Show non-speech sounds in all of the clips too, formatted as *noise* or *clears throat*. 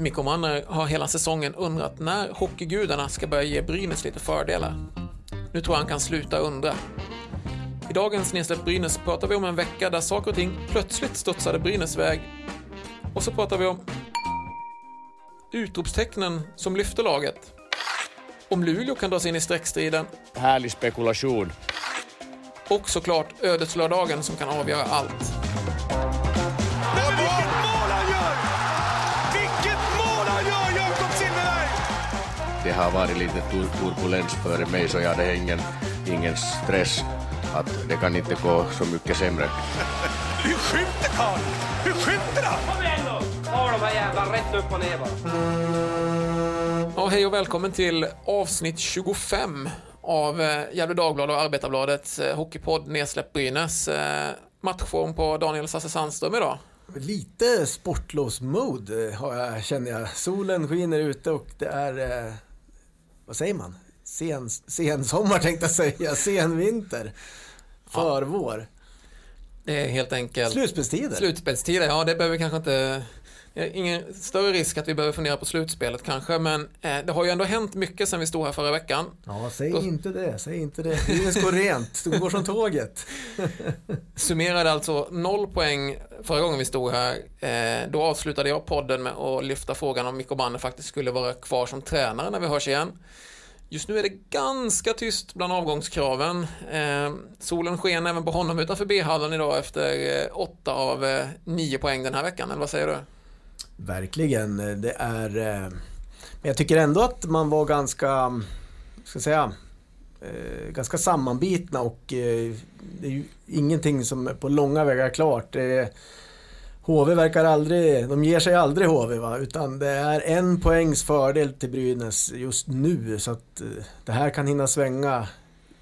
Mikko Manner har hela säsongen undrat när hockeygudarna ska börja ge Brynäs lite fördelar. Nu tror jag han kan sluta undra. I dagens Nedsläpp Brynäs pratar vi om en vecka där saker och ting plötsligt studsade Brynäs väg. Och så pratar vi om utropstecknen som lyfte laget. Om Luleå kan dras in i streckstriden. Härlig spekulation. Och såklart ödeslördagen som kan avgöra allt. Har varit lite tur- turbulens före mig så jag hade ingen, ingen stress att det kan inte gå så mycket sämre. Hur skjuter karln? Hur skjuter han? Kom igen då! Ta de här jävla rätt upp och ner bara. Ja, hej och välkommen till avsnitt 25 av eh, Gefle Dagblad och Arbetarbladets eh, hockeypodd Nedsläpp Brynäs. Eh, matchform på Daniel Sasse Sandström idag. Lite sportlovsmode har jag, känner jag. Solen skiner ute och det är, vad säger man? Sen, sensommar *laughs* tänkte jag säga, senvinter. Förvår. Det är helt enkelt Slutspelstider. slutspelstider. Ja, det behöver vi kanske inte... är Ingen större risk att vi behöver fundera på slutspelet kanske, men eh, det har ju ändå hänt mycket sen vi stod här förra veckan. Ja, säg Då- inte det, säg inte det. Brynäs går rent, det går som tåget. *laughs* Summerade alltså noll poäng förra gången vi stod här. Eh, då avslutade jag podden med att lyfta frågan om Mikko Manner faktiskt skulle vara kvar som tränare när vi hörs igen. Just nu är det ganska tyst bland avgångskraven. Eh, solen sken även på honom utanför B-hallen idag efter eh, åtta av eh, nio poäng den här veckan, eller vad säger du? Verkligen, det är... Eh, men jag tycker ändå att man var ganska, ska jag säga, eh, ganska sammanbitna och eh, det är ju ingenting som på långa vägar är klart. HV verkar aldrig, de ger sig aldrig HV va, utan det är en poängs fördel till Brynäs just nu så att det här kan hinna svänga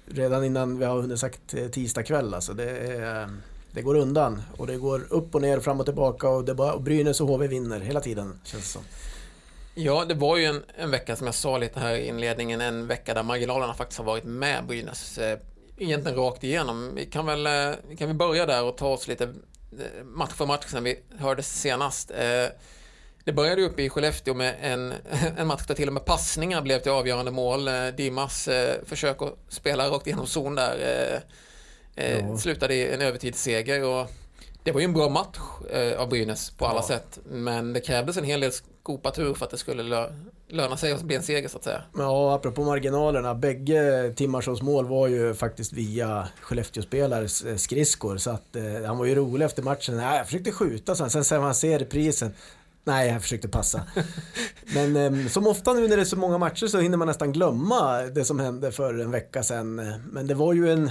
redan innan vi har hunnit sagt tisdag kväll alltså. Det, är, det går undan och det går upp och ner, fram och tillbaka och, det bara, och Brynäs och HV vinner hela tiden känns det som. Ja, det var ju en, en vecka som jag sa lite här i inledningen, en vecka där marginalerna faktiskt har varit med Brynäs. Eh, egentligen rakt igenom. Vi kan väl eh, kan vi börja där och ta oss lite eh, match för match sen vi hördes senast. Eh, det började uppe i Skellefteå med en, *laughs* en match där till och med passningar blev till avgörande mål. Eh, Dimas eh, försök att spela rakt igenom zon där eh, eh, Ja. slutade i en övertidsseger. Och det var ju en bra match eh, av Brynäs på alla Ja. sätt. Men det krävdes en hel del skopatur för att det skulle lö löna sig att bli en seger så att säga. Ja, apropå marginalerna. Bägge Timmarssons mål var ju faktiskt via Skellefteå-spelares eh, skridskor. Så att eh, han var ju rolig efter matchen. Nej, jag försökte skjuta, så sen sen man ser reprisen. Nej, jag försökte passa. *laughs* Men eh, som ofta nu när det är så många matcher så hinner man nästan glömma det som hände för en vecka sedan. Eh, Men det var ju en,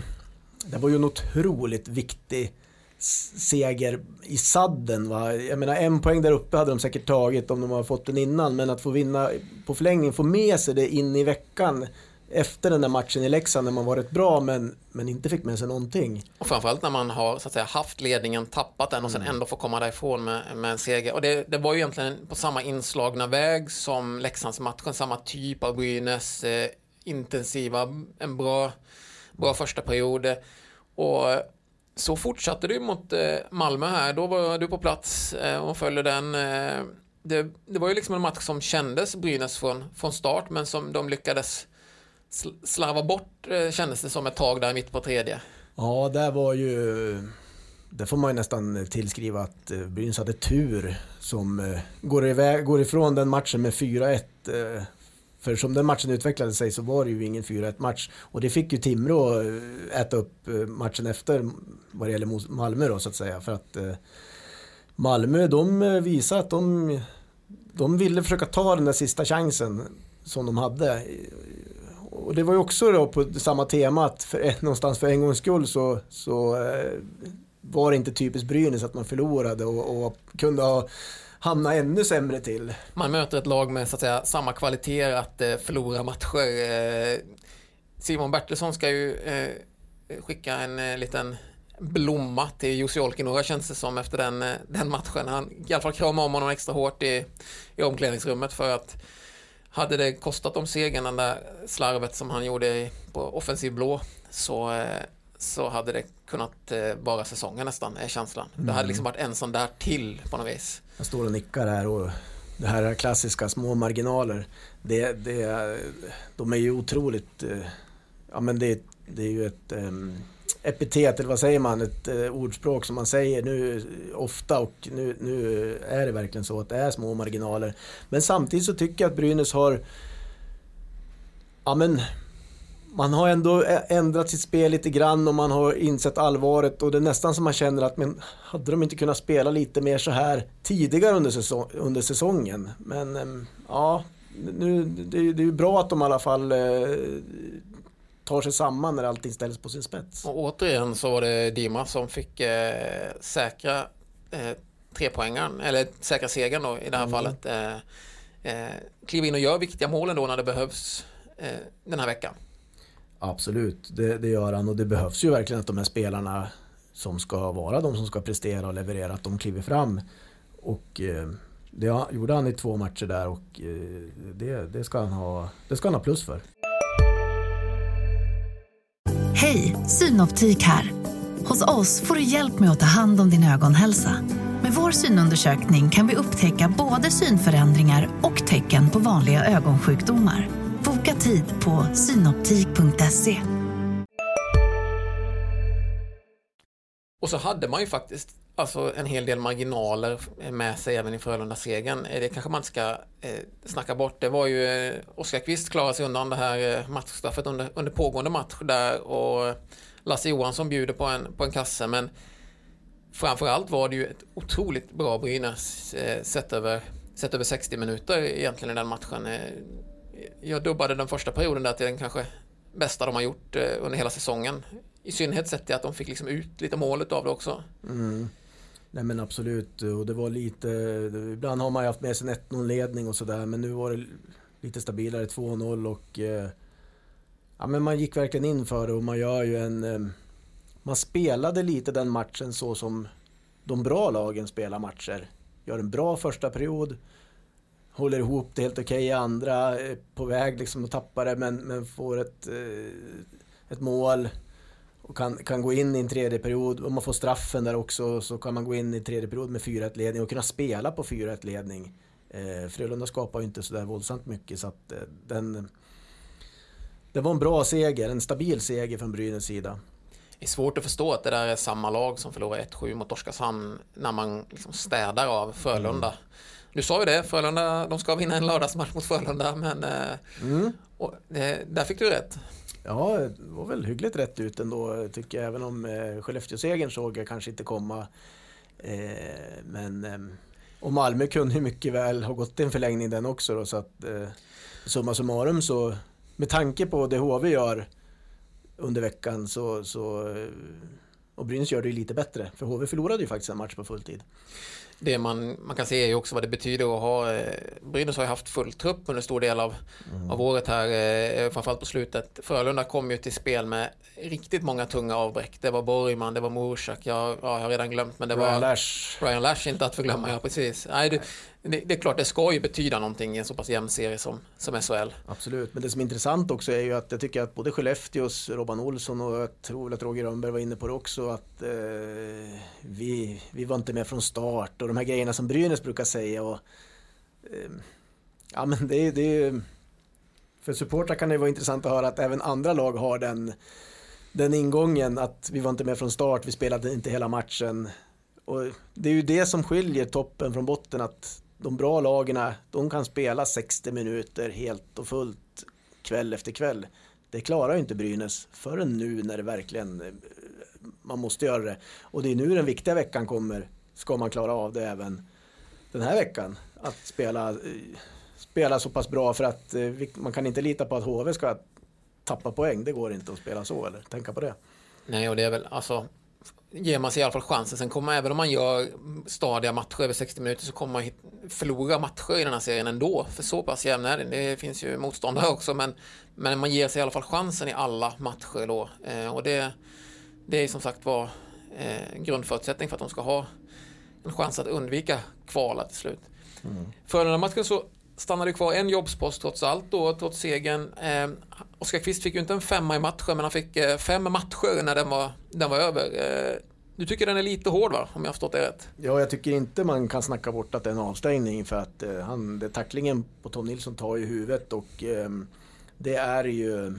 det var ju en otroligt viktig seger i sadden. Va? Jag menar en poäng där uppe hade de säkert tagit om de har fått den innan. Men att få vinna på förlängning, få med sig det in i veckan efter den där matchen i Leksand när man var rätt bra men, men inte fick med sig någonting. Och framförallt när man har så att säga, haft ledningen, tappat den och sen ändå får komma därifrån med, med en seger. Och det, det var ju egentligen på samma inslagna väg som Leksandsmatchen, samma typ av Brynäs, eh, intensiva, en bra, bra första period. Och så fortsatte det ju mot eh, Malmö här. Då var du på plats eh, och följde den. Eh, det, det var ju liksom en match som kändes Brynäs från, från start men som de lyckades slarva bort kändes det som ett tag där mitt på tredje. Ja, där var ju... Det får man ju nästan tillskriva att Brynäs hade tur som går, iväg, går ifrån den matchen med 4-1. För som den matchen utvecklade sig så var det ju ingen 4-1 match. Och det fick ju Timrå eh, äta upp eh, matchen efter vad det gäller Malmö då så att säga. För att eh, Malmö de visade att de, de ville försöka ta den där sista chansen som de hade. Och det var ju också då på samma tema att för, någonstans för en gångs skull så, så var det inte typiskt Brynäs att man förlorade och, och kunde ha hamna ännu sämre till. Man möter ett lag med så att säga, samma kvaliteter att eh, förlora matcher. Eh, Simon Bertilsson ska ju eh, skicka en eh, liten blomma till Jussi Olkinuora känns det som efter den, eh, den matchen. Han i alla fall kramade om honom extra hårt i, i omklädningsrummet för att hade det kostat dem segern, den där slarvet som han gjorde på offensiv blå, så, eh, så hade det kunnat eh, vara säsongen nästan, är känslan. Det hade liksom varit en sån där till på något vis. Jag står och nickar här och det här klassiska små marginaler. Det, det, de är ju otroligt... eh, Ja men det, det är ju ett um, epitet, eller vad säger man? Ett uh, ordspråk som man säger nu ofta och nu, nu är det verkligen så att det är små marginaler. Men samtidigt så tycker jag att Brynäs har... Ja men... Man har ändå ändrat sitt spel lite grann och man har insett allvaret och det är nästan som man känner att men hade de inte kunnat spela lite mer så här tidigare under, säsong, under säsongen? Men ehm, ja, nu, det, är- det är ju bra att de i alla fall eh, tar sig samman när allting ställs på sin spets. Och återigen så var det Dima som fick eh, säkra eh, trepoängaren, eller säkra segern då i det här fallet. Eh, eh, kliva in och gör viktiga mål ändå när det behövs eh, den här veckan. Absolut, det, det gör han och det behövs ju verkligen att de här spelarna som ska vara de som ska prestera och leverera, att de kliver fram. Och eh, det gjorde han i två matcher där och eh, det, det, ska han ha, det ska han ha plus för. Hej, Synoptik här. Hos oss får du hjälp med att ta hand om din ögonhälsa. Med vår synundersökning kan vi upptäcka både synförändringar och tecken på vanliga ögonsjukdomar. Boka tid på synoptik.se. Och så hade man ju faktiskt alltså, en hel del marginaler med sig även i Frölunda-segern. Eh, det kanske man inte ska eh, snacka bort. Det var ju eh, Oskar Kvist klarade sig undan det här eh, matchstraffet under, under pågående match där och Lasse Johansson bjuder på en, på en kasse. Men framförallt var det ju ett otroligt bra Brynäs eh, sett, över, sett över 60 minuter egentligen i den matchen. Eh, jag dubbade den första perioden där till den kanske bästa de har gjort eh, under hela säsongen. I synnerhet sett till att de fick liksom ut lite målet av det också. Mm. Nej men absolut, och det var lite, ibland har man ju haft med sig en 1-0 ledning och sådär men nu var det lite stabilare 2-0 och eh, ja men man gick verkligen in för det och man gör ju en, eh, man spelade lite den matchen så som de bra lagen spelar matcher. Gör en bra första period, håller ihop det helt okej i andra, är på väg liksom att tappa det men, men får ett, eh, ett mål och kan, kan gå in i en tredje period. Om man får straffen där också så kan man gå in i tredje period med 4-1 ledning och kunna spela på 4-1 ledning. Eh, Frölunda skapar ju inte sådär våldsamt mycket så att eh, den... Det var en bra seger, en stabil seger från Brynäs sida. Det är svårt att förstå att det där är samma lag som förlorar 1-7 mot Oskarshamn när man liksom städar av Frölunda. Du sa ju det, Frölunda, de ska vinna en lördagsmatch mot Frölunda, men eh, och det, där fick du rätt. Ja, det var väl hyggligt rätt ut ändå tycker jag. Även om eh, Skellefteå-segern såg jag kanske inte komma. Eh, men eh, och Malmö kunde ju mycket väl ha gått i en förlängning den också då, så att eh, summa summarum så med tanke på det HV gör under veckan så, så eh, och Brynäs gör det ju lite bättre för HV förlorade ju faktiskt en match på fulltid. Det man, man kan se är ju också vad det betyder att ha eh, Brynäs har ju haft full trupp under stor del av, av året här, eh, framförallt på slutet. Frölunda kom ju till spel med riktigt många tunga avbräck. Det var Borgman, det var Morsak, jag, ja, jag har redan glömt, men det Ryan var Lash, Ryan Lash inte att förglömma, ja precis. Nej, det, det, det är klart, det ska ju betyda någonting i en så pass jämn serie som, som SHL. absolut. Men det som är intressant också är ju att jag tycker att både Skellefteås Robban Olsson och jag tror att Roger Rönnberg var inne på det också att eh, vi, vi var inte med från start och de här grejerna som Brynäs brukar säga och eh, ja men det, det är ju- för supportrar kan det vara intressant att höra att även andra lag har den den ingången att vi var inte med från start, vi spelade inte hela matchen. Och det är ju det som skiljer toppen från botten att de bra lagen, de kan spela 60 minuter helt och fullt kväll efter kväll. Det klarar ju inte Brynäs förrän nu när det verkligen man måste göra det. Och det är nu den viktiga veckan kommer. Ska man klara av det även den här veckan? Att spela, eh, spela så pass bra för att eh, man kan inte lita på att HV ska tappa poäng. Det går inte att spela så eller tänka på det. Nej, och det är väl alltså ger man sig i alla fall chansen. Sen kommer även om man gör stadiga matcher över 60 minuter så kommer man förlora matcher i den här serien ändå. För så pass jämn är den. Det finns ju motståndare också, men, men man ger sig i alla fall chansen i alla matcher då. Eh, och det, det är som sagt var eh, grundförutsättning för att de ska ha en chans att undvika kvala till slut. Den här matchen så stannade kvar en jobbspost trots allt då, trots segern. Eh, Oskar Kvist fick ju inte en femma i matchen, men han fick eh, fem matcher när den var, den var över. Eh, Du tycker den är lite hård va? Om jag har förstått det rätt? Ja, jag tycker inte man kan snacka bort att det är en avstängning för att eh, han, det, tacklingen på Tom Nilsson tar ju huvudet och eh, det är ju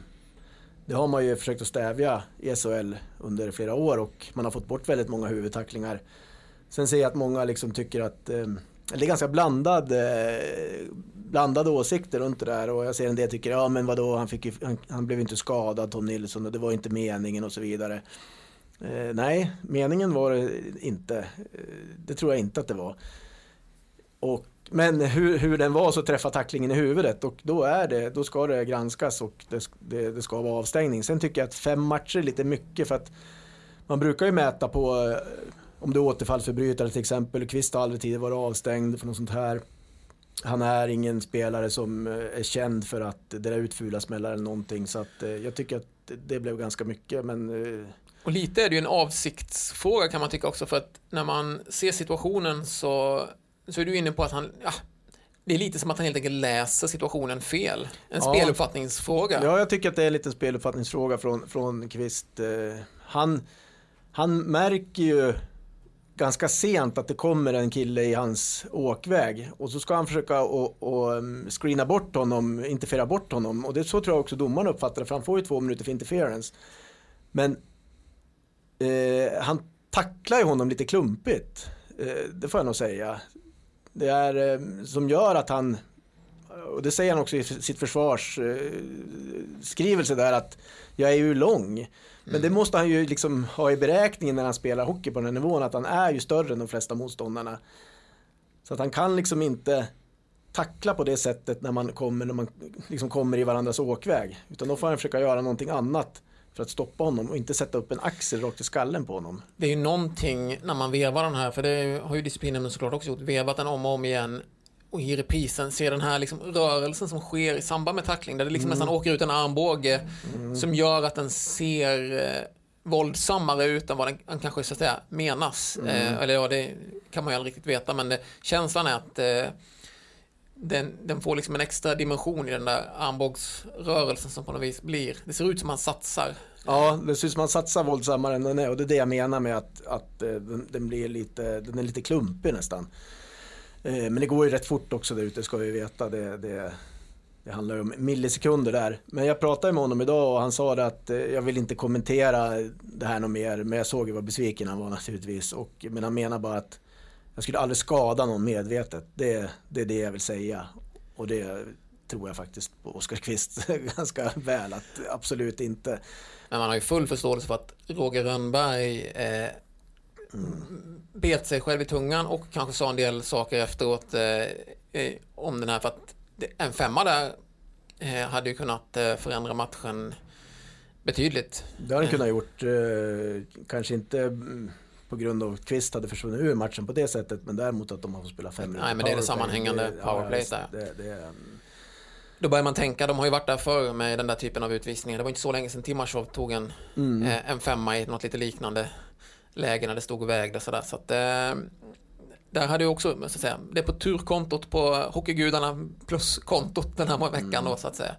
det har man ju försökt att stävja i SHL under flera år och man har fått bort väldigt många huvudtacklingar. Sen ser jag att många liksom tycker att, eh, det är ganska blandad, eh, blandade åsikter runt det där och jag ser en del tycker, ja men vadå, han, fick ju, han, han blev inte skadad Tom Nilsson och det var inte meningen och så vidare. Eh, nej, meningen var det inte. Eh, det tror jag inte att det var. Och, men hur, hur den var så träffar tacklingen i huvudet och då, är det, då ska det granskas och det, det, det ska vara avstängning. Sen tycker jag att fem matcher är lite mycket för att man brukar ju mäta på eh, om du är återfallsförbrytare till exempel. Kvist har aldrig tidigare varit avstängd för något sånt här. Han är ingen spelare som eh, är känd för att dela ut fula smällar eller någonting. Så att, eh, jag tycker att det blev ganska mycket. Men eh, Och lite är det ju en avsiktsfråga kan man tycka också för att när man ser situationen så, så är du inne på att han, ja, det är lite som att han helt enkelt läser situationen fel. En Ja. speluppfattningsfråga. Ja, jag tycker att det är lite en speluppfattningsfråga från, från Kvist. Han, han märker ju ganska sent att det kommer en kille i hans åkväg och så ska han försöka att mm, screena bort honom, interfera bort honom och det så tror jag också domaren uppfattar det för han får ju två minuter för interference. Men eh, han tacklar ju honom lite klumpigt, eh, det får jag nog säga. Det är eh, som gör att han och det säger han också i sitt försvarsskrivelse eh, där att jag är ju lång. Men det måste han ju liksom ha i beräkningen när han spelar hockey på den här nivån att han är ju större än de flesta motståndarna. Så att han kan liksom inte tackla på det sättet när man kommer, när man liksom kommer i varandras åkväg. Utan då får han försöka göra någonting annat för att stoppa honom och inte sätta upp en axel rakt i skallen på honom. Det är ju någonting när man vevar den här, för det har ju disciplinen såklart också gjort, vevat den om och om igen och i reprisen ser den här liksom rörelsen som sker i samband med tackling där det liksom nästan åker ut en armbåge som gör att den ser eh, våldsammare ut än vad den, den kanske så att säga menas. Eh, eller ja, det kan man ju aldrig riktigt veta men det, känslan är att eh, den, den får liksom en extra dimension i den där armbågsrörelsen som på något vis blir. Det ser ut som man satsar. Ja, det syns man satsar våldsammare än den är och det är det jag menar med att, att eh, den, den blir lite, den är lite klumpig nästan. Eh, men det går ju rätt fort också där ute ska vi veta. Det, det, det handlar ju om millisekunder där. Men jag pratade med honom idag och han sa det att eh, jag vill inte kommentera det här något mer. Men jag såg ju vad besviken han var naturligtvis. Och, men han menar bara att jag skulle aldrig skada någon medvetet. Det, det är det jag vill säga. Och det tror jag faktiskt på Oskar Kvist *laughs* ganska väl att absolut inte. Men man har ju full förståelse för att Roger Rönnberg eh, bet sig själv i tungan och kanske sa en del saker efteråt eh, eh, om den här för att en femma där eh, hade ju kunnat eh, förändra matchen betydligt. Det har han kunnat gjort. Eh, kanske inte mm, på grund av att Kvist hade försvunnit ur matchen på det sättet. Men däremot att de har fått spela fem minuter Nej, men det är det sammanhängande powerplay visst, där. Det, det, är- Då börjar man tänka, de har ju varit där förr med den där typen av utvisningar. Det var inte så länge sedan Timashov tog en, eh, en femma i något lite liknande läge när det stod och vägde sådär. Så att, eh, där hade ju också, så att säga, det är på turkontot på Hockeygudarna plus kontot den här veckan då så att säga.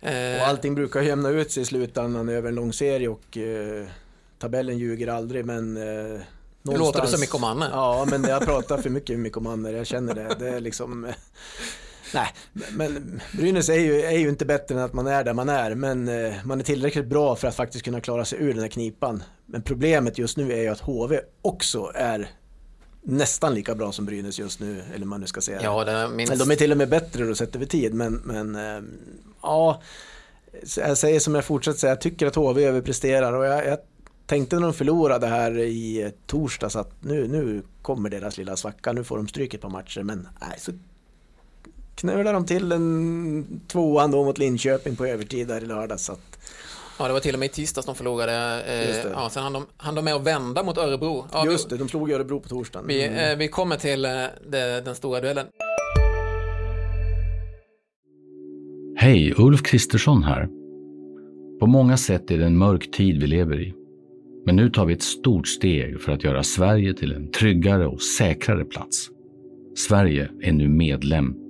Eh, och allting brukar jämna ut sig i slutändan över en lång serie och eh, tabellen ljuger aldrig men eh, Nu låter du som Mikko Manne. Ja, men jag pratar för mycket med Mikko Manne, jag känner det. Det är liksom... Nej, men Brynäs är ju, är ju inte bättre än att man är där man är, men eh, man är tillräckligt bra för att faktiskt kunna klara sig ur den här knipan. Men problemet just nu är ju att HV också är nästan lika bra som Brynäs just nu, eller man nu ska säga. ja, det minst... Eller de är till och med bättre då sett över tid, men, men eh, ja, jag säger som jag fortsätter säga, jag tycker att HV överpresterar och jag, jag tänkte när de förlorade här i torsdags att nu, nu kommer deras lilla svacka, nu får de stryk ett par matcher, men nej, så knölar de till en tvåan då mot Linköping på övertid där i lördag så att, Ja, det var till och med i tisdags de förlorade. Eh, ja, sen hann de, hann de med att vända mot Örebro. Ja, just det, de slog Örebro på torsdagen. vi, Mm. eh, vi kommer till eh, det, den stora duellen. Hej, Ulf Kristersson här. På många sätt är det en mörk tid vi lever i. Men nu tar vi ett stort steg för att göra Sverige till en tryggare och säkrare plats. Sverige är nu medlem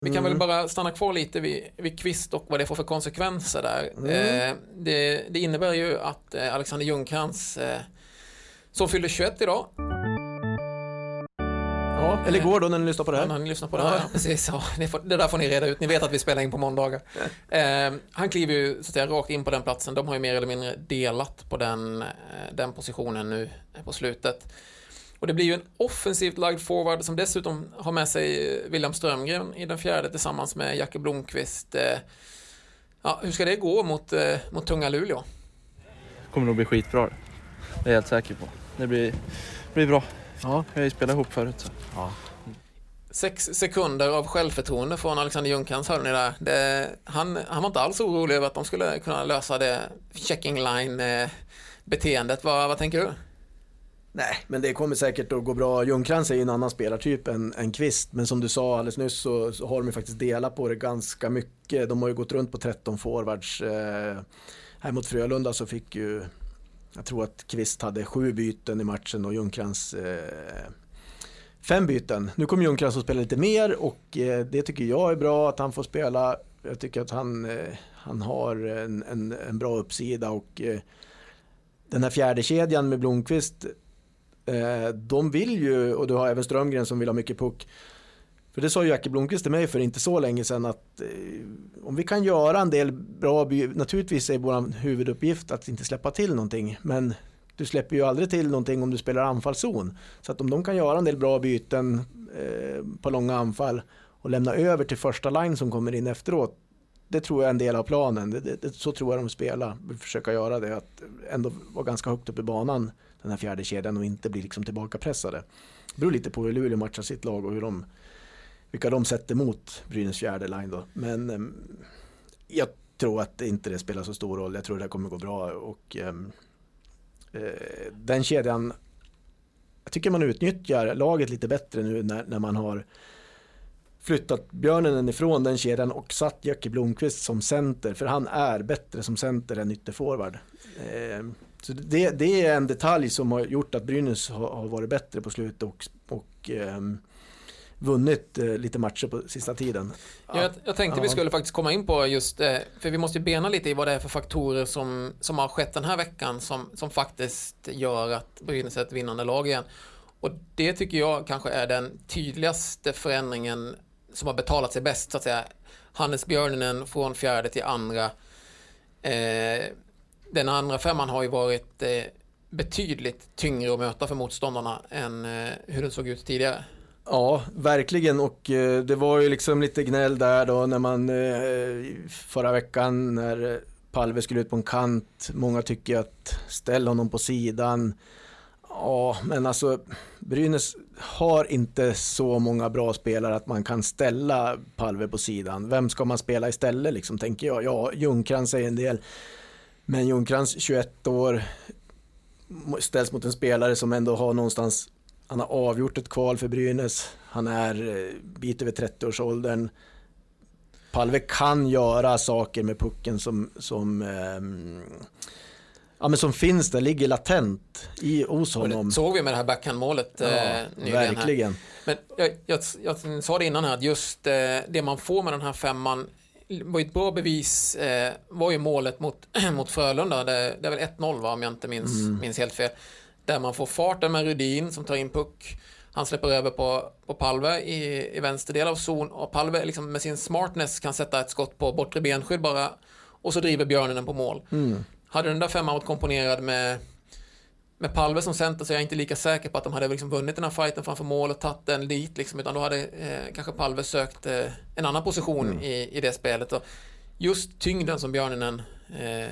Vi kan väl bara stanna kvar lite vid, vid Kvist och vad det får för konsekvenser där. Eh, det, det innebär ju att eh, Alexander Ljungcrantz, eh, som fyller 21 idag, Ja, eller igår då när ni lyssnar på det här. har ni lyssnat på det här? Ja, precis. Ja, ni får, det där får ni reda ut. Ni vet att vi spelar in på måndagar. Eh, han kliver ju så att säga, rakt in på den platsen. De har ju mer eller mindre delat på den, eh, den positionen nu eh, på slutet. Och det blir ju en offensivt lagd forward som dessutom har med sig eh, William Strömgren i den fjärde tillsammans med Jacke Blomqvist. Eh, ja, hur ska det gå mot, eh, mot tunga Luleå? kommer nog bli skitbra. Det är jag helt säker på. Det blir, blir bra. Ja. Vi har ju spelat ihop förut. Så. Sex sekunder av självförtroende från Alexander Ljungcrantz hörde ni där. Det, han, han var inte alls orolig över att de skulle kunna lösa det checking line beteendet. Vad, vad tänker du? Nej, men det kommer säkert att gå bra. Ljungcrantz är ju en annan spelartyp än, än Kvist. Men som du sa alldeles nyss så, så har de ju faktiskt delat på det ganska mycket. De har ju gått runt på 13 forwards. Eh, här mot Frölunda så fick ju, jag tror att Kvist hade sju byten i matchen och Ljungcrantz eh, fem byten. Nu kommer Ljungcrantz att spela lite mer och eh, det tycker jag är bra att han får spela. Jag tycker att han, eh, han har en, en, en bra uppsida och eh, den här fjärde kedjan med Blomqvist Eh, de vill ju, och du har även Strömgren som vill ha mycket puck. För det sa ju Jackie Blomqvist till mig för inte så länge sedan att eh, om vi kan göra en del bra, naturligtvis är vår huvuduppgift att inte släppa till någonting, men du släpper ju aldrig till någonting om du spelar anfallszon. Så att om de kan göra en del bra byten eh, på långa anfall och lämna över till första line som kommer in efteråt, det tror jag är en del av planen. Det, det, det, så tror jag de spelar, vill försöka göra det, att ändå vara ganska högt upp i banan den här fjärde kedjan och inte bli liksom tillbakapressade. Det beror lite på hur Luleå matchar sitt lag och hur de, vilka de sätter mot Brynäs fjärde line då. Men ehm, jag tror att det inte det spelar så stor roll. Jag tror det här kommer gå bra och ehm, eh, den kedjan jag tycker man utnyttjar laget lite bättre nu när, när man har flyttat Björnen ifrån den kedjan och satt Jackie Blomqvist som center för han är bättre som center än ytterforward. Eh, så det, det är en detalj som har gjort att Brynäs har, har varit bättre på slutet och, och ehm, vunnit eh, lite matcher på sista tiden. Ja, jag, jag tänkte vi Ja. skulle faktiskt komma in på just, eh, för vi måste ju bena lite i vad det är för faktorer som, som har skett den här veckan som, som faktiskt gör att Brynäs är ett vinnande lag igen. Och det tycker jag kanske är den tydligaste förändringen som har betalat sig bäst, så att säga. Hannes Björninen från fjärde till andra. Eh, den andra femman har ju varit eh, betydligt tyngre att möta för motståndarna än eh, hur den såg ut tidigare. Ja, verkligen och eh, det var ju liksom lite gnäll där då när man eh, förra veckan när Palve skulle ut på en kant. Många tycker att ställ honom på sidan. Ja, men alltså Brynäs har inte så många bra spelare att man kan ställa Palve på sidan. Vem ska man spela istället liksom, tänker jag. Ja, Ljungcrantz säger en del. Men Ljungcrantz 21 år ställs mot en spelare som ändå har någonstans han har avgjort ett kval för Brynäs. Han är eh, bit över 30-årsåldern. Palve kan göra saker med pucken som, som, ehm, ja, men som finns där, ligger latent i, hos Och honom. det såg vi med det här backhandmålet eh, Ja, nyligen. Här. verkligen. Men jag, jag, jag sa det innan här att just eh, det man får med den här femman var ju ett bra bevis eh, var ju målet mot, *clears throat* mot Frölunda. Det, det är väl 1-0 va, om jag inte minns, Mm. minns helt fel. Där man får farten med Rudin som tar in puck. Han släpper över på, på Palve i, i vänster del av zon och Palve liksom med sin smartness kan sätta ett skott på bortre benskydd bara och så driver björnen den på mål. Mm. Hade den där femman varit komponerad med med Palve som center så är jag inte lika säker på att de hade liksom vunnit den här fighten framför mål och tagit den dit liksom, utan då hade eh, kanske Palve sökt eh, en annan position Mm. i, i det spelet. Och just tyngden som Björninen eh,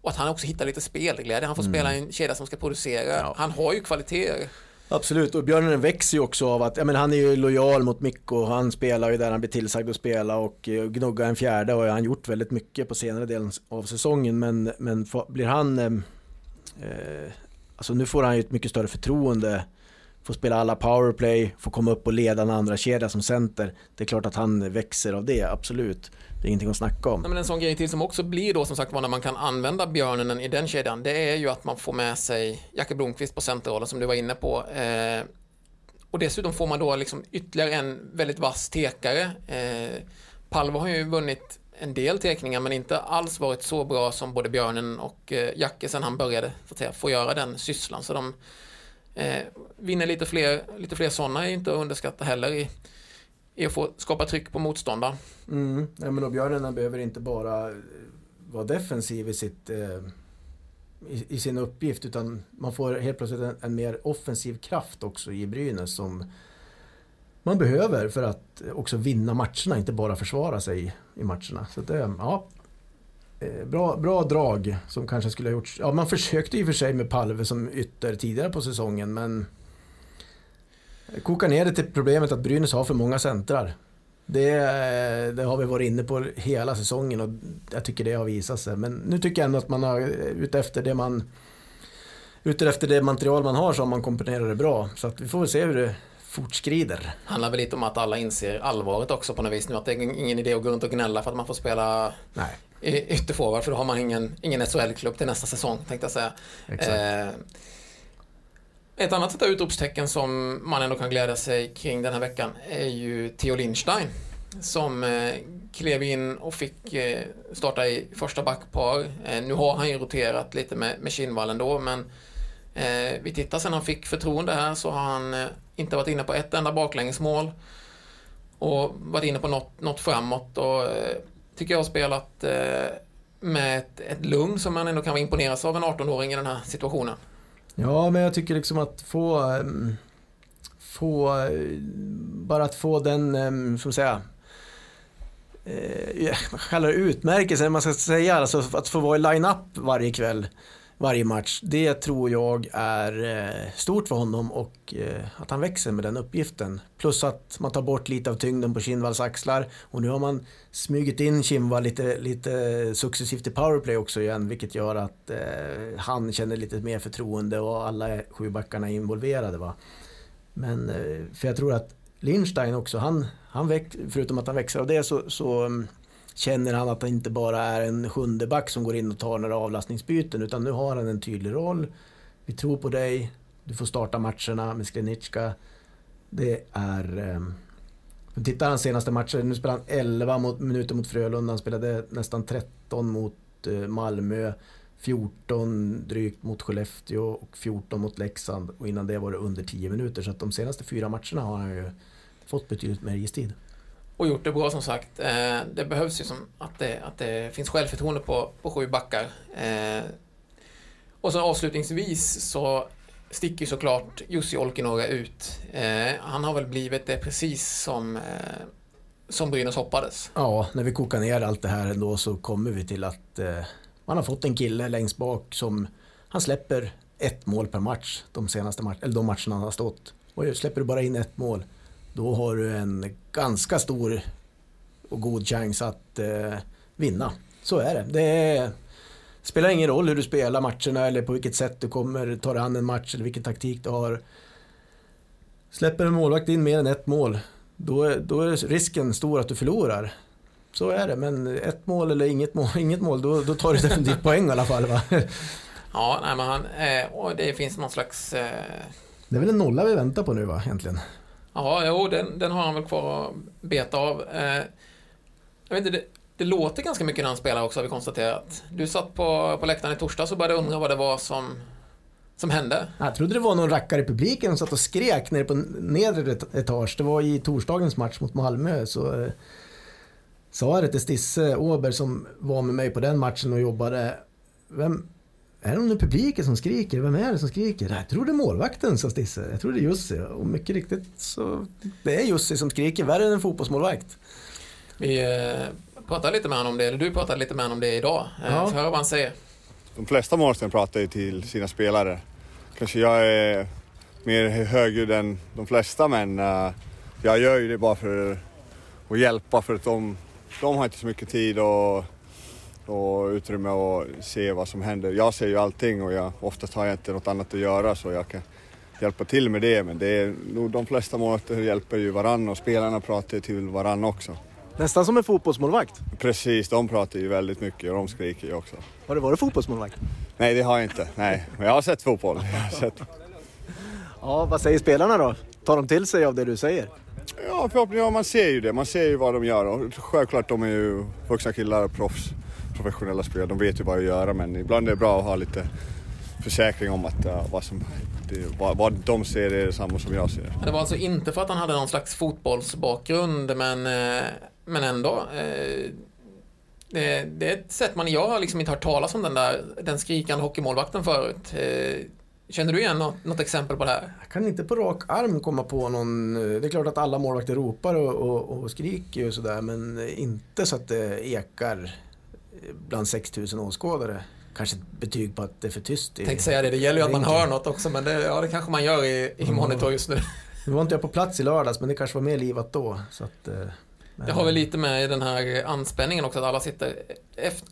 och att han också hittar lite spelglädje. Han får spela i en kedja som ska producera. Mm. Ja. Han har ju kvaliteter. Absolut, och Björnen växer ju också av att, ja men han är ju lojal mot Mikko, han spelar ju där han blir tillsagd att spela och eh, gnugga en fjärde och han gjort väldigt mycket på senare delen av säsongen men, men blir han, eh, eh, alltså nu får han ju ett mycket större förtroende får spela alla powerplay, får komma upp och leda en andra kedja som center. Det är klart att han växer av det, absolut. Det är ingenting att snacka om. Nej, men en sån grej till som också blir då som sagt var när man kan använda björnen i den kedjan, det är ju att man får med sig Jacke Blomqvist på centerrollen som du var inne på. Eh, och dessutom får man då liksom ytterligare en väldigt vass tekare. Eh, Palva har ju vunnit en del tekningar men inte alls varit så bra som både Björnen och eh, Jacke sen han började så att säga, få göra den sysslan. Så de eh, vinner lite fler, lite fler sådana är inte att underskatta heller i, i att få skapa tryck på motståndaren. Mm. Ja, men och Björnen behöver inte bara eh, vara defensiv i, sitt, eh, i, i, sin uppgift utan man får helt plötsligt en, en mer offensiv kraft också i Brynäs som man behöver för att också vinna matcherna, inte bara försvara sig i matcherna. Så det, eh, ja, eh, bra, bra drag som kanske skulle ha gjorts. Ja, man försökte i och för sig med Palve som ytter tidigare på säsongen, men Koka ner det till problemet att Brynäs har för många centrar. Det, eh, det, har vi varit inne på hela säsongen och jag tycker det har visat sig. Men nu tycker jag ändå att man har, utefter det man Utefter det material man har så har man komponerat det bra. Så att vi får väl se hur det fortskrider. Handlar väl lite om att alla inser allvaret också på något vis nu. Att det är ingen idé att gå runt och gnälla för att man får spela Nej. ytterforward för då har man ingen, ingen SHL-klubb till nästa säsong tänkte jag säga. Eh, ett annat sätt utropstecken som man ändå kan glädja sig kring den här veckan är ju Theo Lindstein som eh, klev in och fick eh, starta i första backpar. Eh, nu har han ju roterat lite med, med Kinnvall ändå men vi tittar sen han fick förtroende här så har han inte varit inne på ett enda baklängesmål. Och varit inne på något, något framåt. Och eh, tycker jag har spelat eh, med ett, ett lugn som man ändå kan vara imponeras av en 18-åring i den här situationen. Ja, men jag tycker liksom att få ehm, få eh, bara att få den, ehm, som säga eh, kallar *laughs* det utmärkelsen, man ska säga, alltså att få vara i line-up varje kväll varje match. Det tror jag är eh, stort för honom och eh, att han växer med den uppgiften. Plus att man tar bort lite av tyngden på Kindvalls axlar och nu har man smugit in Kindvall lite, lite successivt i powerplay också igen vilket gör att eh, han känner lite mer förtroende och alla sju backarna är involverade. Va? Men för jag tror att Lindstein också, han, han väx, förutom att han växer av det så, så mm, känner han att han inte bara är en sjunde back som går in och tar några avlastningsbyten utan nu har han en tydlig roll. Vi tror på dig, du får starta matcherna med Sklenicka. Det är... Eh, tittar han senaste matchen, nu spelar han 11 mot, minuter mot Frölunda, han spelade nästan 13 mot eh, Malmö. 14 drygt mot Skellefteå och 14 mot Leksand och innan det var det under 10 minuter. Så att de senaste fyra matcherna har han ju fått betydligt mer istid och gjort det bra som sagt. Eh, det behövs ju som att det, att det finns självförtroende på, på sju backar. Eh, och så avslutningsvis så sticker såklart Jussi Olkinuora ut. Eh, han har väl blivit det precis som, eh, som Brynäs hoppades. Ja, när vi kokar ner allt det här ändå så kommer vi till att eh, man har fått en kille längst bak som han släpper ett mål per match de senaste match, eller de matcherna han har stått. Och släpper du bara in ett mål då har du en ganska stor och god chans att eh, vinna. Så är det. Det är, spelar ingen roll hur du spelar matcherna eller på vilket sätt du kommer ta dig an en match eller vilken taktik du har. Släpper en målvakt in mer än ett mål, då, då är risken stor att du förlorar. Så är det, men ett mål eller inget mål, *laughs* inget mål då, då tar du definitivt *laughs* poäng i alla fall. Va? Ja, nej, men han, eh, det finns någon slags... Eh... Det är väl en nolla vi väntar på nu va, egentligen? Ja, jo, den, den har han väl kvar att beta av. Eh, jag vet inte, det, det, låter ganska mycket när han spelar också har vi konstaterat. Du satt på, på läktaren i torsdags och började undra vad det var som, som hände. Jag trodde det var någon rackare i publiken som satt och skrek nere på nedre etage. Det var i torsdagens match mot Malmö. Så eh, sa jag det till Stisse Åberg som var med mig på den matchen och jobbade. Vem, är det någon i publiken som skriker? Vem är det som skriker? Jag tror det är målvakten, sa Stisse. Jag tror det är Jussi. Och mycket riktigt så det är Jussi som skriker värre än en fotbollsmålvakt. Vi eh, pratade lite med honom om det, eller du pratade lite med honom om det idag. Eh, ja. Höra vad han säger. De flesta målvakter pratar ju till sina spelare. Kanske jag är mer högljudd än de flesta men uh, jag gör ju det bara för att hjälpa för att de, de har inte så mycket tid och och utrymme att se vad som händer. Jag ser ju allting och jag, oftast har jag inte något annat att göra så jag kan, hjälpa till med det. Men det är nog de flesta målvakter hjälper ju varann och spelarna pratar till varann också. Nästan som en fotbollsmålvakt. Precis, de pratar ju väldigt mycket och de skriker ju också. Har du varit fotbollsmålvakt? Nej, det har jag inte. Nej, men jag har sett fotboll. Har sett... Ja, vad säger spelarna då? Tar de till sig av det du säger? Ja, förhoppningsvis. Ja, man ser ju det. Man ser ju vad de gör och självklart de är ju vuxna killar, proffs, professionella spelare. De vet ju vad att göra men ibland är det bra att ha lite försäkring om att uh, vad, som, det, vad, vad de ser är detsamma som jag ser. Det var alltså inte för att han hade någon slags fotbollsbakgrund men, eh, men ändå. Eh, det, det är ett sätt man, jag har liksom inte hört talas om den där, den skrikande hockeymålvakten förut. Eh, Känner du igen något, något, exempel på det här? Jag kan inte på rak arm komma på någon. Det är klart att alla målvakter ropar och, och, och skriker och sådär men inte så att det ekar bland 6000 åskådare. Kanske ett betyg på att det är för tyst. Jag tänkte säga det, det gäller ju att man hör något också men det, ja, det kanske man gör i, i monitor just nu. Nu var inte jag på plats i lördags men det kanske var mer livat då. Så att, eh, det har väl lite med den här anspänningen också att alla sitter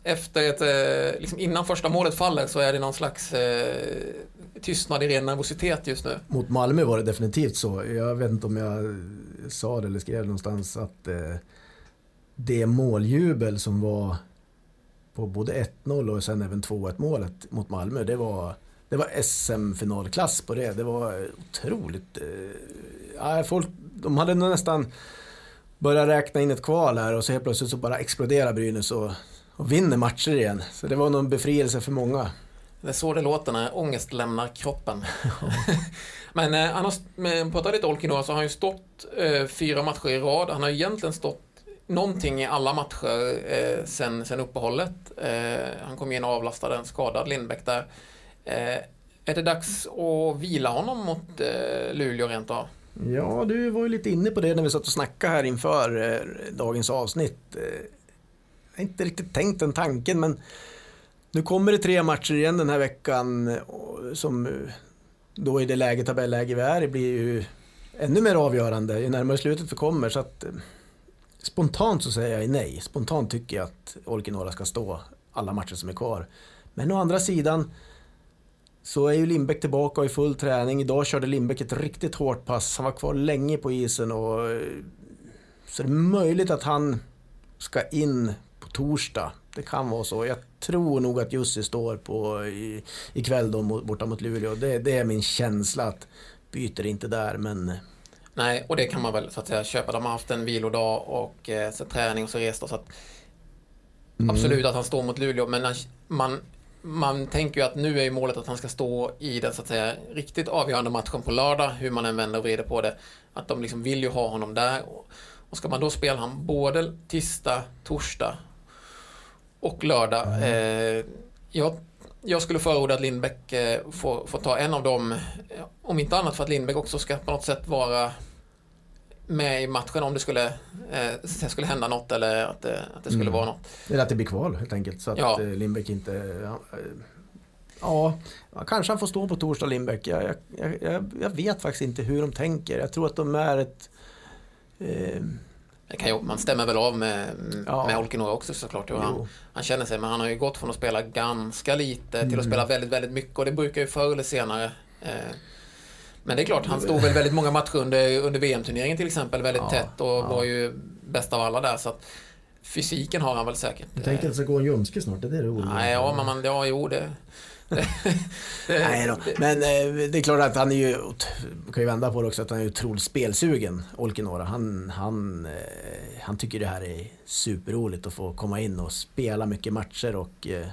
efter ett, eh, liksom innan första målet faller så är det någon slags eh, tystnad i ren nervositet just nu. Mot Malmö var det definitivt så. Jag vet inte om jag sa det eller skrev någonstans att eh, det måljubel som var på både 1-0 och sen även 2-1 målet mot Malmö, det var, det var SM-finalklass på det. Det var otroligt... Eh, folk, de hade nästan börjat räkna in ett kval här och så helt plötsligt så bara exploderar Brynäs och, och vinner matcher igen. Så det var någon befrielse för många. Det är så det låter när ångest lämnar kroppen. *laughs* Men eh, annars, med, pratar lite Olkinuor så har han ju stått eh, fyra matcher i rad. Han har egentligen stått någonting i alla matcher eh, sen, sen uppehållet. Eh, han kom in och avlastade en skadad Lindbäck där. Eh, är det dags att vila honom mot eh, Luleå rent av? Ja, du var ju lite inne på det när vi satt och snackade här inför eh, dagens avsnitt. Eh, jag har inte riktigt tänkt den tanken men nu kommer det tre matcher igen den här veckan som eh, då i det läge, tabelläge vi är i blir ju ännu mer avgörande ju närmare slutet vi kommer. Så att, eh, spontant så säger jag nej. Spontant tycker jag att Olkinora ska stå alla matcher som är kvar. Men å andra sidan så är ju Lindbäck tillbaka och i full träning. Idag körde Lindbäck ett riktigt hårt pass. Han var kvar länge på isen och eh, så det är möjligt att han ska in på torsdag. Det kan vara så. Jag tror nog att Jussi står på i, ikväll då borta mot Luleå. Det, det är min känsla att byter inte där men eh, Nej, och det kan man väl så att säga köpa. De har haft en vilodag och eh, så träning och så resta. Så att, mm. Absolut att han står mot Luleå, men man, man tänker ju att nu är ju målet att han ska stå i den så att säga riktigt avgörande matchen på lördag, hur man än vänder och vrider på det. Att de liksom vill ju ha honom där. Och ska man då spela han både tisdag, torsdag och lördag. Mm. Eh, jag, jag skulle förorda att Lindbäck eh, får, får ta en av dem. Om inte annat för att Lindbäck också ska på något sätt vara med i matchen om det skulle, eh, skulle hända något eller att det, att det skulle mm. vara något. Eller att det blir kval helt enkelt så att ja. Eh, Lindbäck inte... Ja, eh, ja, kanske han får stå på torsdag Lindbäck. Jag, jag, jag, jag, vet faktiskt inte hur de tänker. Jag tror att de är ett... Eh, ju, man stämmer väl av med, ja. med Olkinora också såklart hur han, han känner sig. Men han har ju gått från att spela ganska lite till att mm. spela väldigt, väldigt mycket. Och det brukar ju förr eller senare eh, men det är klart, han stod väl väldigt många matcher under, under VM-turneringen till exempel, väldigt ja, tätt och ja. var ju bäst av alla där. Så att fysiken har han väl säkert. Du tänker att det ska gå en ljumske snart? Det är det du Nej, ja, men man, ja, jo, det... *laughs* Nej då. Men eh, det är klart att han är ju, kan ju vända på det också, att han är otroligt spelsugen, Olkinora. Han, han, eh, han tycker det här är superroligt att få komma in och spela mycket matcher och eh,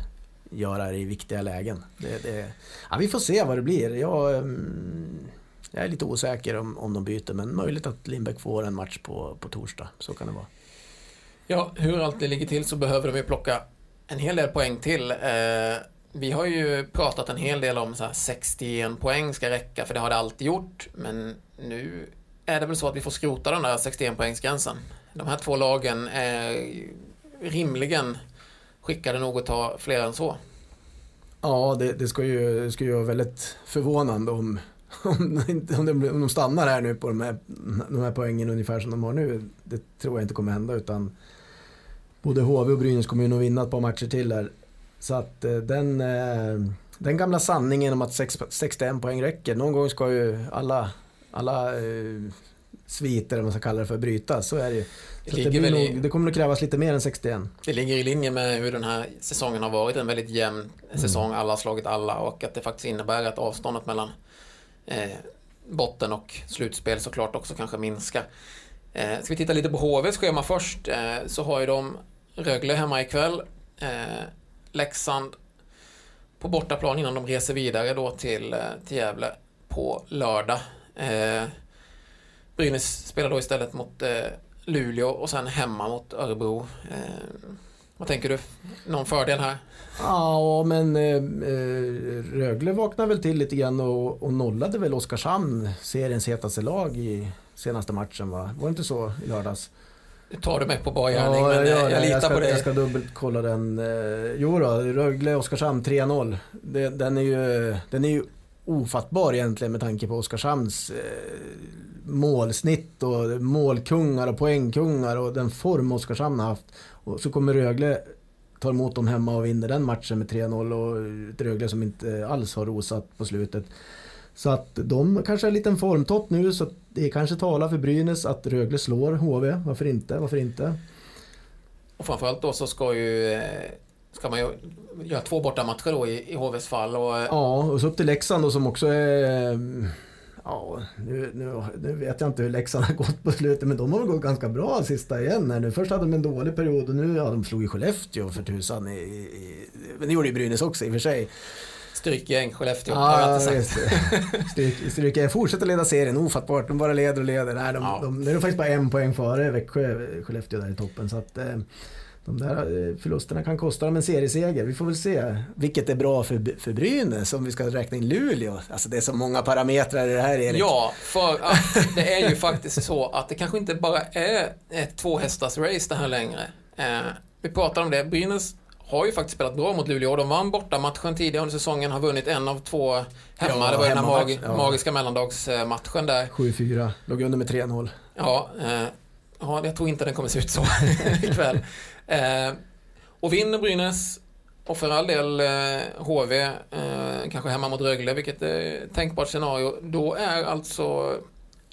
göra det i viktiga lägen. Det, det, ja, vi får se vad det blir. Jag, mm, jag är lite osäker om, om de byter, men möjligt att Lindbäck får en match på, på torsdag. Så kan det vara. Ja, hur allt det ligger till så behöver de ju plocka en hel del poäng till. Eh, vi har ju pratat en hel del om så här 61 poäng ska räcka, för det har det alltid gjort. Men nu är det väl så att vi får skrota den där 61 poängsgränsen. De här två lagen är rimligen skickade nog att ta fler än så. Ja, det, det ska, ju, det ska ju vara väldigt förvånande om, *laughs* om, om, de, om de stannar här nu på de här, de här poängen ungefär som de har nu. Det tror jag inte kommer hända utan både HV och Brynäs kommer ju nog vinna ett par matcher till här. Så att eh, den, eh, den gamla sanningen om att sex- 61 poäng räcker. Någon gång ska ju alla, alla eh, sviter, eller vad man ska kalla det för, brytas. Så är det ju. Så att det, i- nog, det kommer nog krävas lite mer än 61. Det ligger i linje med hur den här säsongen har varit. En väldigt jämn Mm. säsong. Alla har slagit alla och att det faktiskt innebär att avståndet mellan eh, botten och slutspel såklart också kanske minskar. Eh, ska vi titta lite på HVs schema först eh, så har ju de Rögle hemma ikväll. Eh, Leksand på bortaplan innan de reser vidare då till, eh, till Gävle på lördag. Eh, Brynäs spelar då istället mot eh, Luleå och sen hemma mot Örebro. Eh, vad tänker du? Någon fördel här? Ja, men eh, eh, Rögle vaknade väl till lite grann och, och nollade väl Oskarshamn, seriens hetaste lag i senaste matchen va? Var det inte så i lördags? Tar du mig på bar gärning, men jag, eh, jag, det. litar ska, på dig. Jag ska dubbelkolla den. Eh, Jo då, Rögle-Oskarshamn 3-0. Det- Den är ju, den är ju ofattbar egentligen med tanke på Oskarshamns eh, målsnitt och målkungar och poängkungar och den form Oskarshamn har haft. Och så kommer Rögle ta emot dem hemma och vinner den matchen med 3-0 och ett Rögle som inte alls har rosat på slutet. Så att de kanske har en liten formtopp nu så det kanske talar för Brynäs att Rögle slår HV. Varför inte? Varför inte? Och framförallt då så ska ju eh, ska man ju göra två bortamatcher då i, i HVs fall. Och, eh, Ja, och så upp till Leksand då som också är... Ja, nu, nu, nu vet jag inte hur Leksand har gått på slutet men de har väl gått ganska bra sista igen här nu. Först hade de en dålig period och nu, ja de slog ju Skellefteå för tusan i, i, i Men det gjorde ju Brynäs också i och för sig. Strykgäng, Skellefteå. Ja, just det. Stryk, stryk, fortsätter leda serien, ofattbart. De bara leder och leder. Nej, de, Ja. de, nu är de faktiskt bara en poäng före Växjö, Skellefteå där i toppen. Så att eh, de där eh, förlusterna kan kosta dem en serieseger. Vi får väl se vilket är bra för, för Brynäs om vi ska räkna in Luleå. Alltså det är så många parametrar i det här Erik. Ja, för att det är ju faktiskt så att det kanske inte bara är ett tvåhästars race det här längre. Eh, vi pratar om det. Brynäs har ju faktiskt spelat bra mot Luleå. De vann borta matchen tidigare under säsongen, har vunnit en av två hemma. Ja, det var ju den mag- ja. magiska mellandagsmatchen där. 7-4, låg under med 3-0. Ja, eh, ja, jag tror inte den kommer se ut så *laughs* ikväll. Eh, och vinner Brynäs, och för all del eh, HV, eh, kanske hemma mot Rögle, vilket är ett tänkbart scenario, då är alltså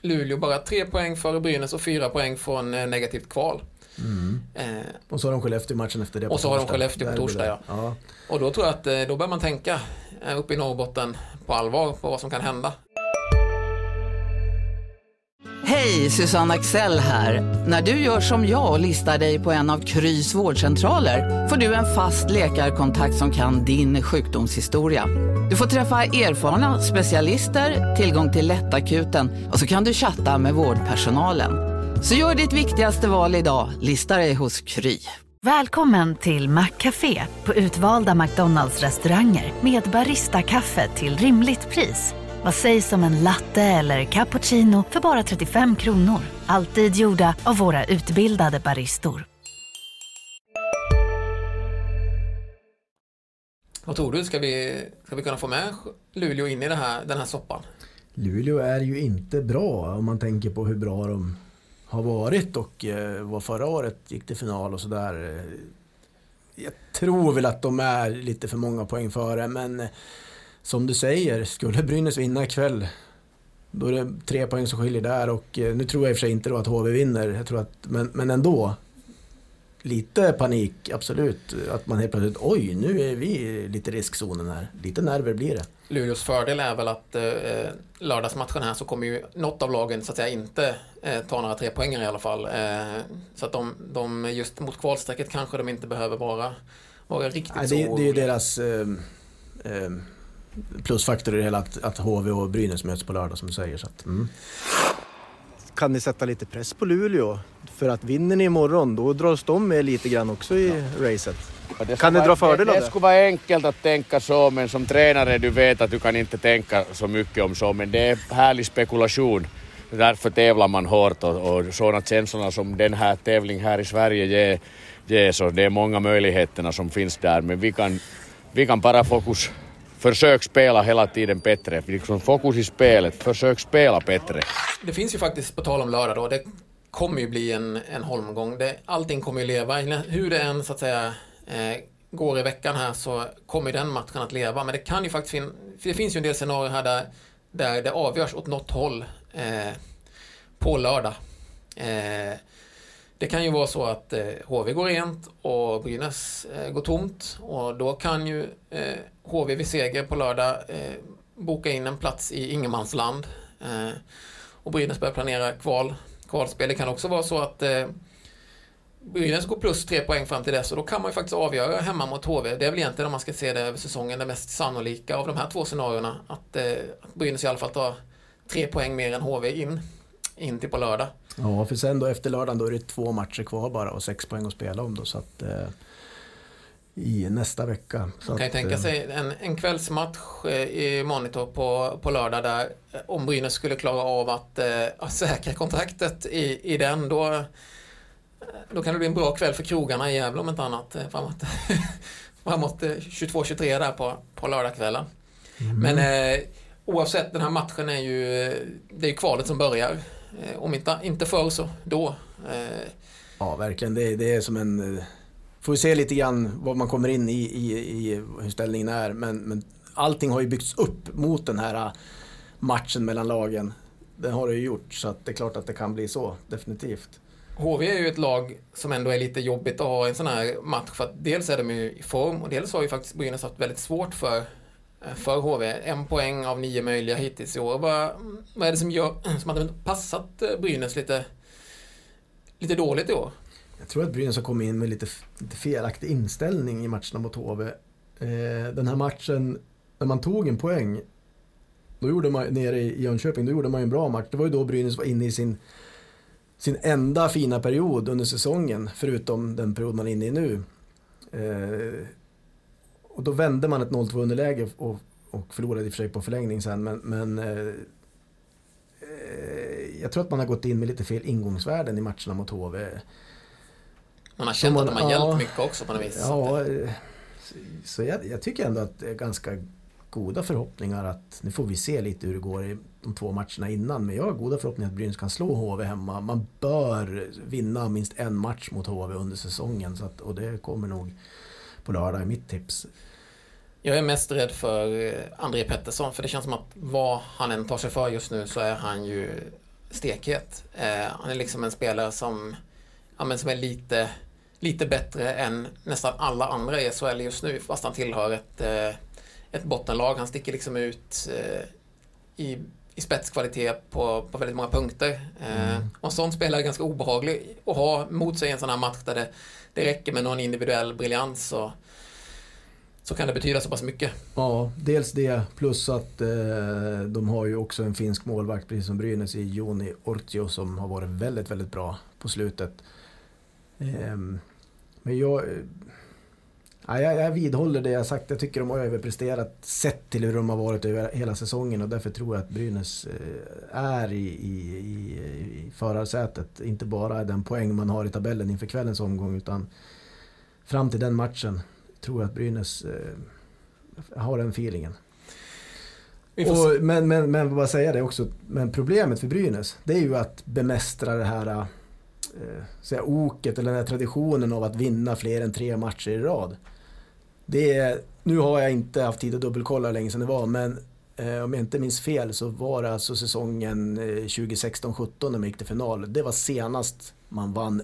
Luleå bara tre poäng före Brynäs och fyra poäng från eh, negativt kval. Eh, Och så har de Skellefteå matchen efter det på Och så har de torsdag. Skellefteå på torsdag, ja. ja. och då tror jag att eh, då börjar man tänka eh, uppe i Norrbotten på allvar på vad som kan hända. Hej, Susanne Axel här. När du gör som jag och listar dig på en av Krys vårdcentraler får du en fast läkarkontakt som kan din sjukdomshistoria. Du får träffa erfarna specialister, tillgång till lättakuten och så kan du chatta med vårdpersonalen. Så gör ditt viktigaste val idag, listar dig hos Kry. Välkommen till Maccafé på utvalda McDonalds restauranger med Baristakaffe till rimligt pris. Vad sägs om en latte eller cappuccino för bara 35 kronor? Alltid gjorda av våra utbildade baristor. Vad tror du? Ska vi, ska vi kunna få med Luleå in i det här, den här soppan? Luleå är ju inte bra om man tänker på hur bra de har varit och var vad förra året gick till final och sådär. Eh, jag tror väl att de är lite för många poäng före men eh, som du säger, skulle Brynäs vinna ikväll då är det tre poäng som skiljer där och nu tror jag i och för sig inte då att HV vinner, jag tror att, men, men ändå. Lite panik, absolut. Att man helt plötsligt, oj, nu är vi lite riskzonen här. Lite nerver blir det. Luleås fördel är väl att eh, lördagsmatchen här så kommer ju något av lagen så att säga inte eh, ta några tre poänger i alla fall. Eh, så att de, de just mot kvalstrecket kanske de inte behöver vara, vara riktigt Nej, så det, det är ju deras eh, plusfaktor i det hela att, att HV och Brynäs möts på lördag som du säger. Så att, mm. Kan ni sätta lite press på Luleå? För att vinner ni imorgon då dras de med lite grann också i racet. Kan ni dra fördel av det? det? Skulle vara enkelt att tänka så, men som tränare du vet att du kan inte tänka så mycket om så, men det är härlig spekulation. Därför tävlar man hårt och, och sådana känslorna som den här tävlingen här i Sverige ger, ger så det är många möjligheterna som finns där, men vi kan, vi kan bara fokus Försök spela hela tiden bättre. Liksom fokus i spelet. Försök spela bättre. Det finns ju faktiskt, på tal om lördag då, det kommer ju bli en, en holmgång. Det, allting kommer ju leva, hur det än så att säga eh, går i veckan här så kommer den matchen att leva. Men det kan ju faktiskt fin för det finns ju en del scenarier här där, där det avgörs åt något håll eh, på lördag. Eh, det kan ju vara så att eh, HV går rent och Brynäs eh, går tomt och då kan ju eh, HV vid seger på lördag eh, boka in en plats i ingenmansland eh, och Brynäs börjar planera kval, kvalspel. Det kan också vara så att eh, Brynäs går plus tre poäng fram till dess och då kan man ju faktiskt avgöra hemma mot HV. Det är väl egentligen om man ska se det över säsongen det mest sannolika av de här två scenarierna. Att, eh, att Brynäs i alla fall tar tre poäng mer än HV in, in till på lördag. Ja, för sen då efter lördagen då är det två matcher kvar bara och sex poäng att spela om då så att eh, i nästa vecka. Så Man kan ju att, tänka eh, sig en, en kvällsmatch eh, i Monitor på, på lördag där eh, om Brynäs skulle klara av att, eh, säkra kontraktet i, i den då, då kan det bli en bra kväll för krogarna i Gävle om inte annat framåt, *laughs* framåt eh, 22-23 där på, på lördagskvällen. Mm. Men eh, oavsett den här matchen är ju det är ju kvalet som börjar. Eh, om inte, inte förr så då. Eh, Ja, verkligen. Det, är- det är som en... eh, Får vi se lite grann vad man kommer in i, i, i hur ställningen är. Men, men allting har ju byggts upp mot den här matchen mellan lagen. Det har det ju gjort, så att det är klart att det kan bli så, definitivt. HV är ju ett lag som ändå är lite jobbigt att ha en sån här match för att dels är de ju i form och dels har ju faktiskt Brynäs haft väldigt svårt för, för HV. En poäng av nio möjliga hittills i år. Vad, vad är det som gör som hade passat eh, Brynäs lite, lite dåligt i år? Jag tror att Brynäs har kommit in med lite, lite felaktig inställning i matcherna mot HV. Eh, den här matchen, när man tog en poäng, då gjorde man, nere i Jönköping, då gjorde man ju en bra match. Det var ju då Brynäs var inne i sin, sin enda fina period under säsongen, förutom den period man är inne i nu. Eh, och då vände man ett 0-2 underläge och, och förlorade i och för sig på förlängning sen, men, men eh, jag tror att man har gått in med lite fel ingångsvärden i matcherna mot HV. Man har känt man- att de har ja. hjälpt mycket också på något vis. Ja, eh, så- jag, jag tycker ändå att det är ganska goda förhoppningar att, nu får vi se lite hur det går i de två matcherna innan, men jag har goda förhoppningar att Brynäs kan slå HV hemma. Man bör vinna minst en match mot HV under säsongen, så att, och det kommer nog på lördag, är mitt tips. Jag är mest rädd för eh, André Pettersson för det känns som att vad han än tar sig för just nu så är han ju stekhet. Eh, han är liksom en spelare som, ja, men som är lite, lite bättre än nästan alla andra i SHL just nu fast han tillhör ett, eh, ett bottenlag. Han sticker liksom ut eh, i, i spetskvalitet på, på väldigt många punkter. Eh, och en sån spelare är ganska obehaglig att ha mot sig i en sån här match där det, det räcker med någon individuell briljans och så kan det betyda så pass mycket. Ja, dels det plus att eh, de har ju också en finsk målvakt precis som Brynäs i Joni Ortio som har varit väldigt, väldigt bra på slutet. Eh, men jag, eh, ja, jag, jag vidhåller det jag sagt. Jag tycker de har överpresterat sett till hur de har varit över hela säsongen och därför tror jag att Brynäs eh, är i, i, i, i förarsätet. Inte bara den poäng man har i tabellen inför kvällens omgång utan fram till den matchen tror att Brynäs eh, har den feelingen. Och, men, men, men vad säger det också, men problemet för Brynäs, det är ju att bemästra det här eh, säga, oket eller den här traditionen av att vinna fler än tre matcher i rad. Det är, nu har jag inte haft tid att dubbelkolla hur länge sedan det var, men eh, om jag inte minns fel så var det alltså säsongen eh, 2016-17 när man gick till final. Det var senast man vann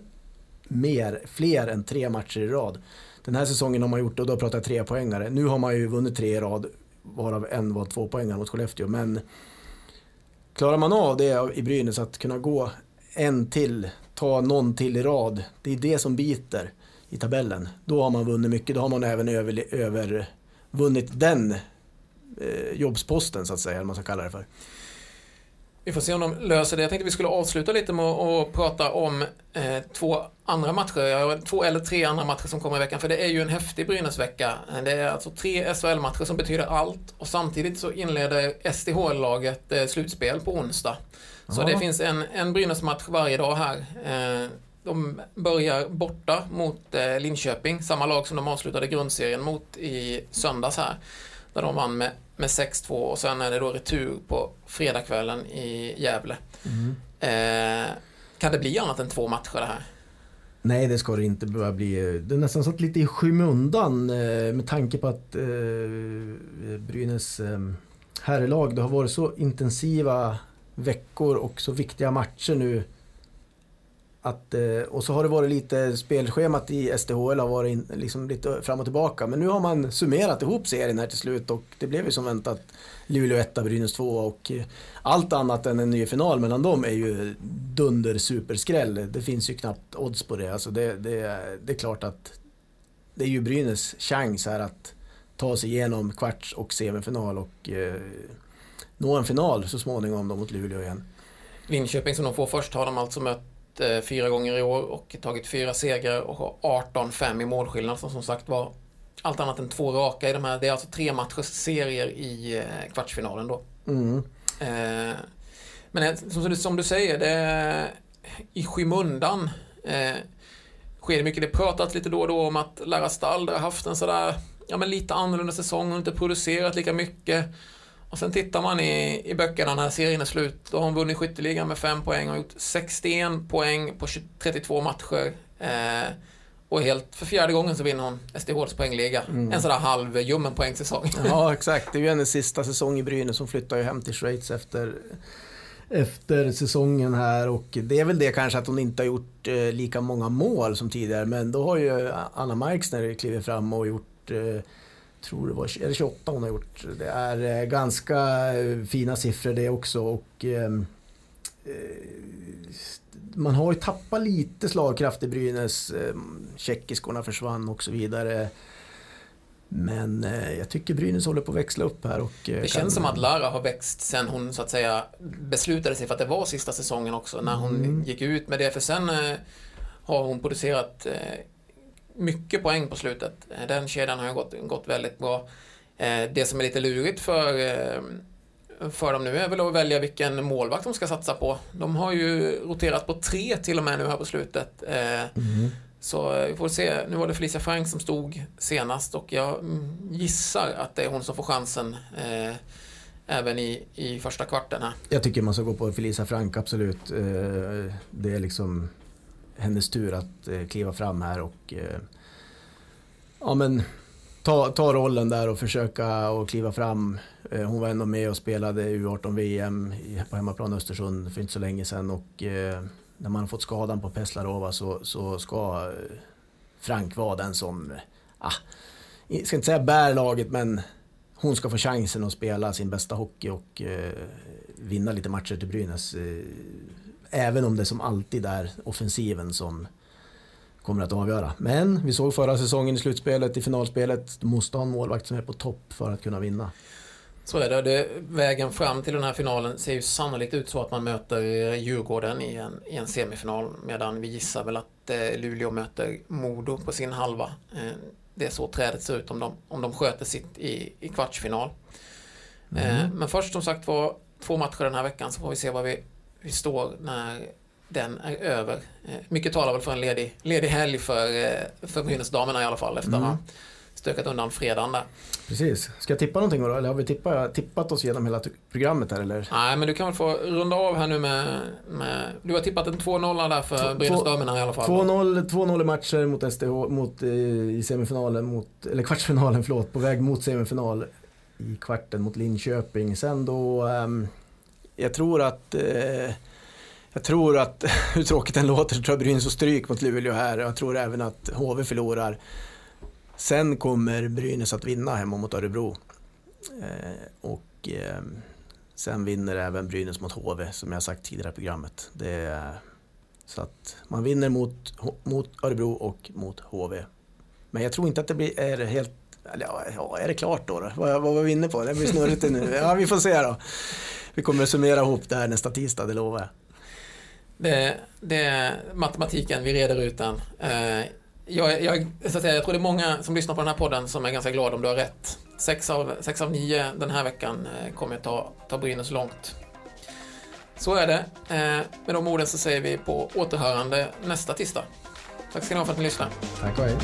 mer, fler än tre matcher i rad. Den här säsongen har man gjort, och då pratar jag tre poängare. Nu har man ju vunnit tre i rad, varav en var tvåpoängare mot Skellefteå. Men klarar man av det i Brynäs, att kunna gå en till, ta någon till i rad. Det är det som biter i tabellen. Då har man vunnit mycket, då har man även över, övervunnit den eh, jobbsposten så att säga, eller vad man ska kalla det för. Vi får se om de löser det. Jag tänkte vi skulle avsluta lite med att prata om eh, två andra matcher. Två eller tre andra matcher som kommer i veckan. För det är ju en häftig Brynäsvecka. Det är alltså tre SHL-matcher som betyder allt. Och samtidigt så inleder SDHL-laget eh, slutspel på onsdag. Så Ja. det finns en, en Brynäs-match varje dag här. Eh, de börjar borta mot eh, Linköping, samma lag som de avslutade grundserien mot i söndags här. Där de vann med, med 6-2 och sen är det då retur på fredagskvällen i Gävle. Eh, kan det bli annat än två matcher det här? Nej, det ska det inte behöva bli. Det är nästan satt lite i skymundan eh, med tanke på att eh, Brynäs eh, herrlag, det har varit så intensiva veckor och så viktiga matcher nu. Att, eh, och så har det varit lite, spelschemat i SDHL har varit in, liksom lite fram och tillbaka. Men nu har man summerat ihop serien här till slut och det blev ju som väntat Luleå 1, Brynäs 2 och eh, allt annat än en ny final mellan dem är ju dunder superskräll. Det finns ju knappt odds på det. Alltså det, det, det är klart att det är ju Brynäs chans här att ta sig igenom kvarts och semifinal och eh, nå en final så småningom då mot Luleå igen. Linköping som de får först har de alltså mött fyra gånger i år och tagit fyra segrar och har 18-5 i målskillnad som som sagt var allt annat än två raka i de här. Det är alltså tre matchers serier i eh, kvartsfinalen då. Mm. Eh, men eh, som, du- som du säger, det i skymundan eh, sker det mycket. Det pratats lite då och då om att Lara Stalder har haft en sådär, ja men lite annorlunda säsong och inte producerat lika mycket. Och sen tittar man i, i böckerna när serien är slut. Då har hon vunnit skytteligan med 5 poäng och gjort 61 poäng på 20, 32 matcher. Eh, och helt för fjärde gången så vinner hon SDHs poängliga. Mm. En sådär halv ljummen poängsäsong. *laughs* Ja, exakt. Det är ju hennes sista säsong i Brynäs. Hon flyttar ju hem till Schweiz efter, efter säsongen här. Och det är väl det kanske att hon inte har gjort eh, lika många mål som tidigare. Men då har ju Anna Marksner klivit fram och gjort eh, tror det var är det 28 hon har gjort. Det är eh, ganska eh, fina siffror det också. Och, ehm, eh, man har ju tappat lite slagkraft i Brynäs. Eh, Tjeckiskorna försvann och så vidare. Men jag tycker Brynäs håller på att växla upp här. Och, Det känns som att Lara har växt sen hon så att säga beslutade sig för att det var sista säsongen också. När hon Mm. gick ut med det. För sen har hon producerat mycket poäng på slutet. Eh, Den kedjan har gått, gått väldigt bra. Eh, det som är lite lurigt för, eh, för dem nu är väl att välja vilken målvakt de ska satsa på. De har ju roterat på tre till och med nu här på slutet. Eh, så vi får se. Nu var det Felicia Frank som stod senast och jag mm, gissar att det är hon som får chansen eh, även i, i första kvarten här. Jag tycker man ska gå på Felisa Frank, absolut. Eh, Det är liksom hennes tur att eh, kliva fram här och eh, ja, men, ta, ta rollen där och försöka och kliva fram. Eh, Hon var ändå med och spelade U18-VM på hemmaplan i Östersund för inte så länge sedan och eh, när man har fått skadan på Peslarova så, så ska eh, Frank vara den som, eh, ah, jag ska inte säga bär laget men hon ska få chansen att spela sin bästa hockey och eh, vinna lite matcher till Brynäs. Eh, även om det som alltid är offensiven som kommer att avgöra. Men vi såg förra säsongen i slutspelet, i finalspelet, du måste ha en målvakt som är på topp för att kunna vinna. Så är det. det. Vägen fram till den här finalen ser ju sannolikt ut så att man möter Djurgården i en, i en semifinal medan vi gissar väl att eh, Luleå möter Modo på sin halva. Eh, det är så trädet ser ut om de, om de sköter sitt i, i kvartsfinal. Eh, men först som sagt var två matcher den här veckan så får vi se var vi, vi står när den är över. Eh, mycket talar väl för en ledig, ledig helg för, eh, för Brynäsdamerna i alla fall efter att Mm. ha stökat undan fredagen där. Precis. Ska jag tippa någonting då? Eller har vi tippat, tippat oss genom hela programmet här eller? Nej, men du kan väl få runda av här nu med... med du har tippat en 2-0 där för Brynäsdamerna i alla fall. 2-0 2-0 i matcher mot SDH, mot, eh, i semifinalen, mot, eller kvartsfinalen förlåt, på väg mot semifinal i kvarten mot Linköping. Sen då, ehm, jag tror att, eh, jag tror att, *laughs* hur tråkigt den låter, så tror jag Brynäs får stryk mot Luleå här. Jag tror även att HV förlorar. Sen kommer Brynäs att vinna hemma mot Örebro. Eh, och ehm, sen vinner även Brynäs mot HV, som jag sagt tidigare i programmet. Det så att man vinner mot, mot Örebro och mot HV. Men jag tror inte att det blir, är helt, ja, är det klart då? då? Vad, vad var vi inne på? Det blir snurrigt nu. *laughs* Ja, vi får se då. Vi kommer att summera ihop det här nästa tisdag, det lovar jag. Det, det är matematiken, vi reder ut den. Eh, jag, jag, så att säga, jag tror det är många som lyssnar på den här podden som är ganska glada om du har rätt. Sex av, sex av nio den här veckan eh, kommer att ta, ta Brynäs långt. Så är det. Eh, med de orden så säger vi på återhörande nästa tisdag. Tack ska ni ha för att ni lyssnade. Tack och hej.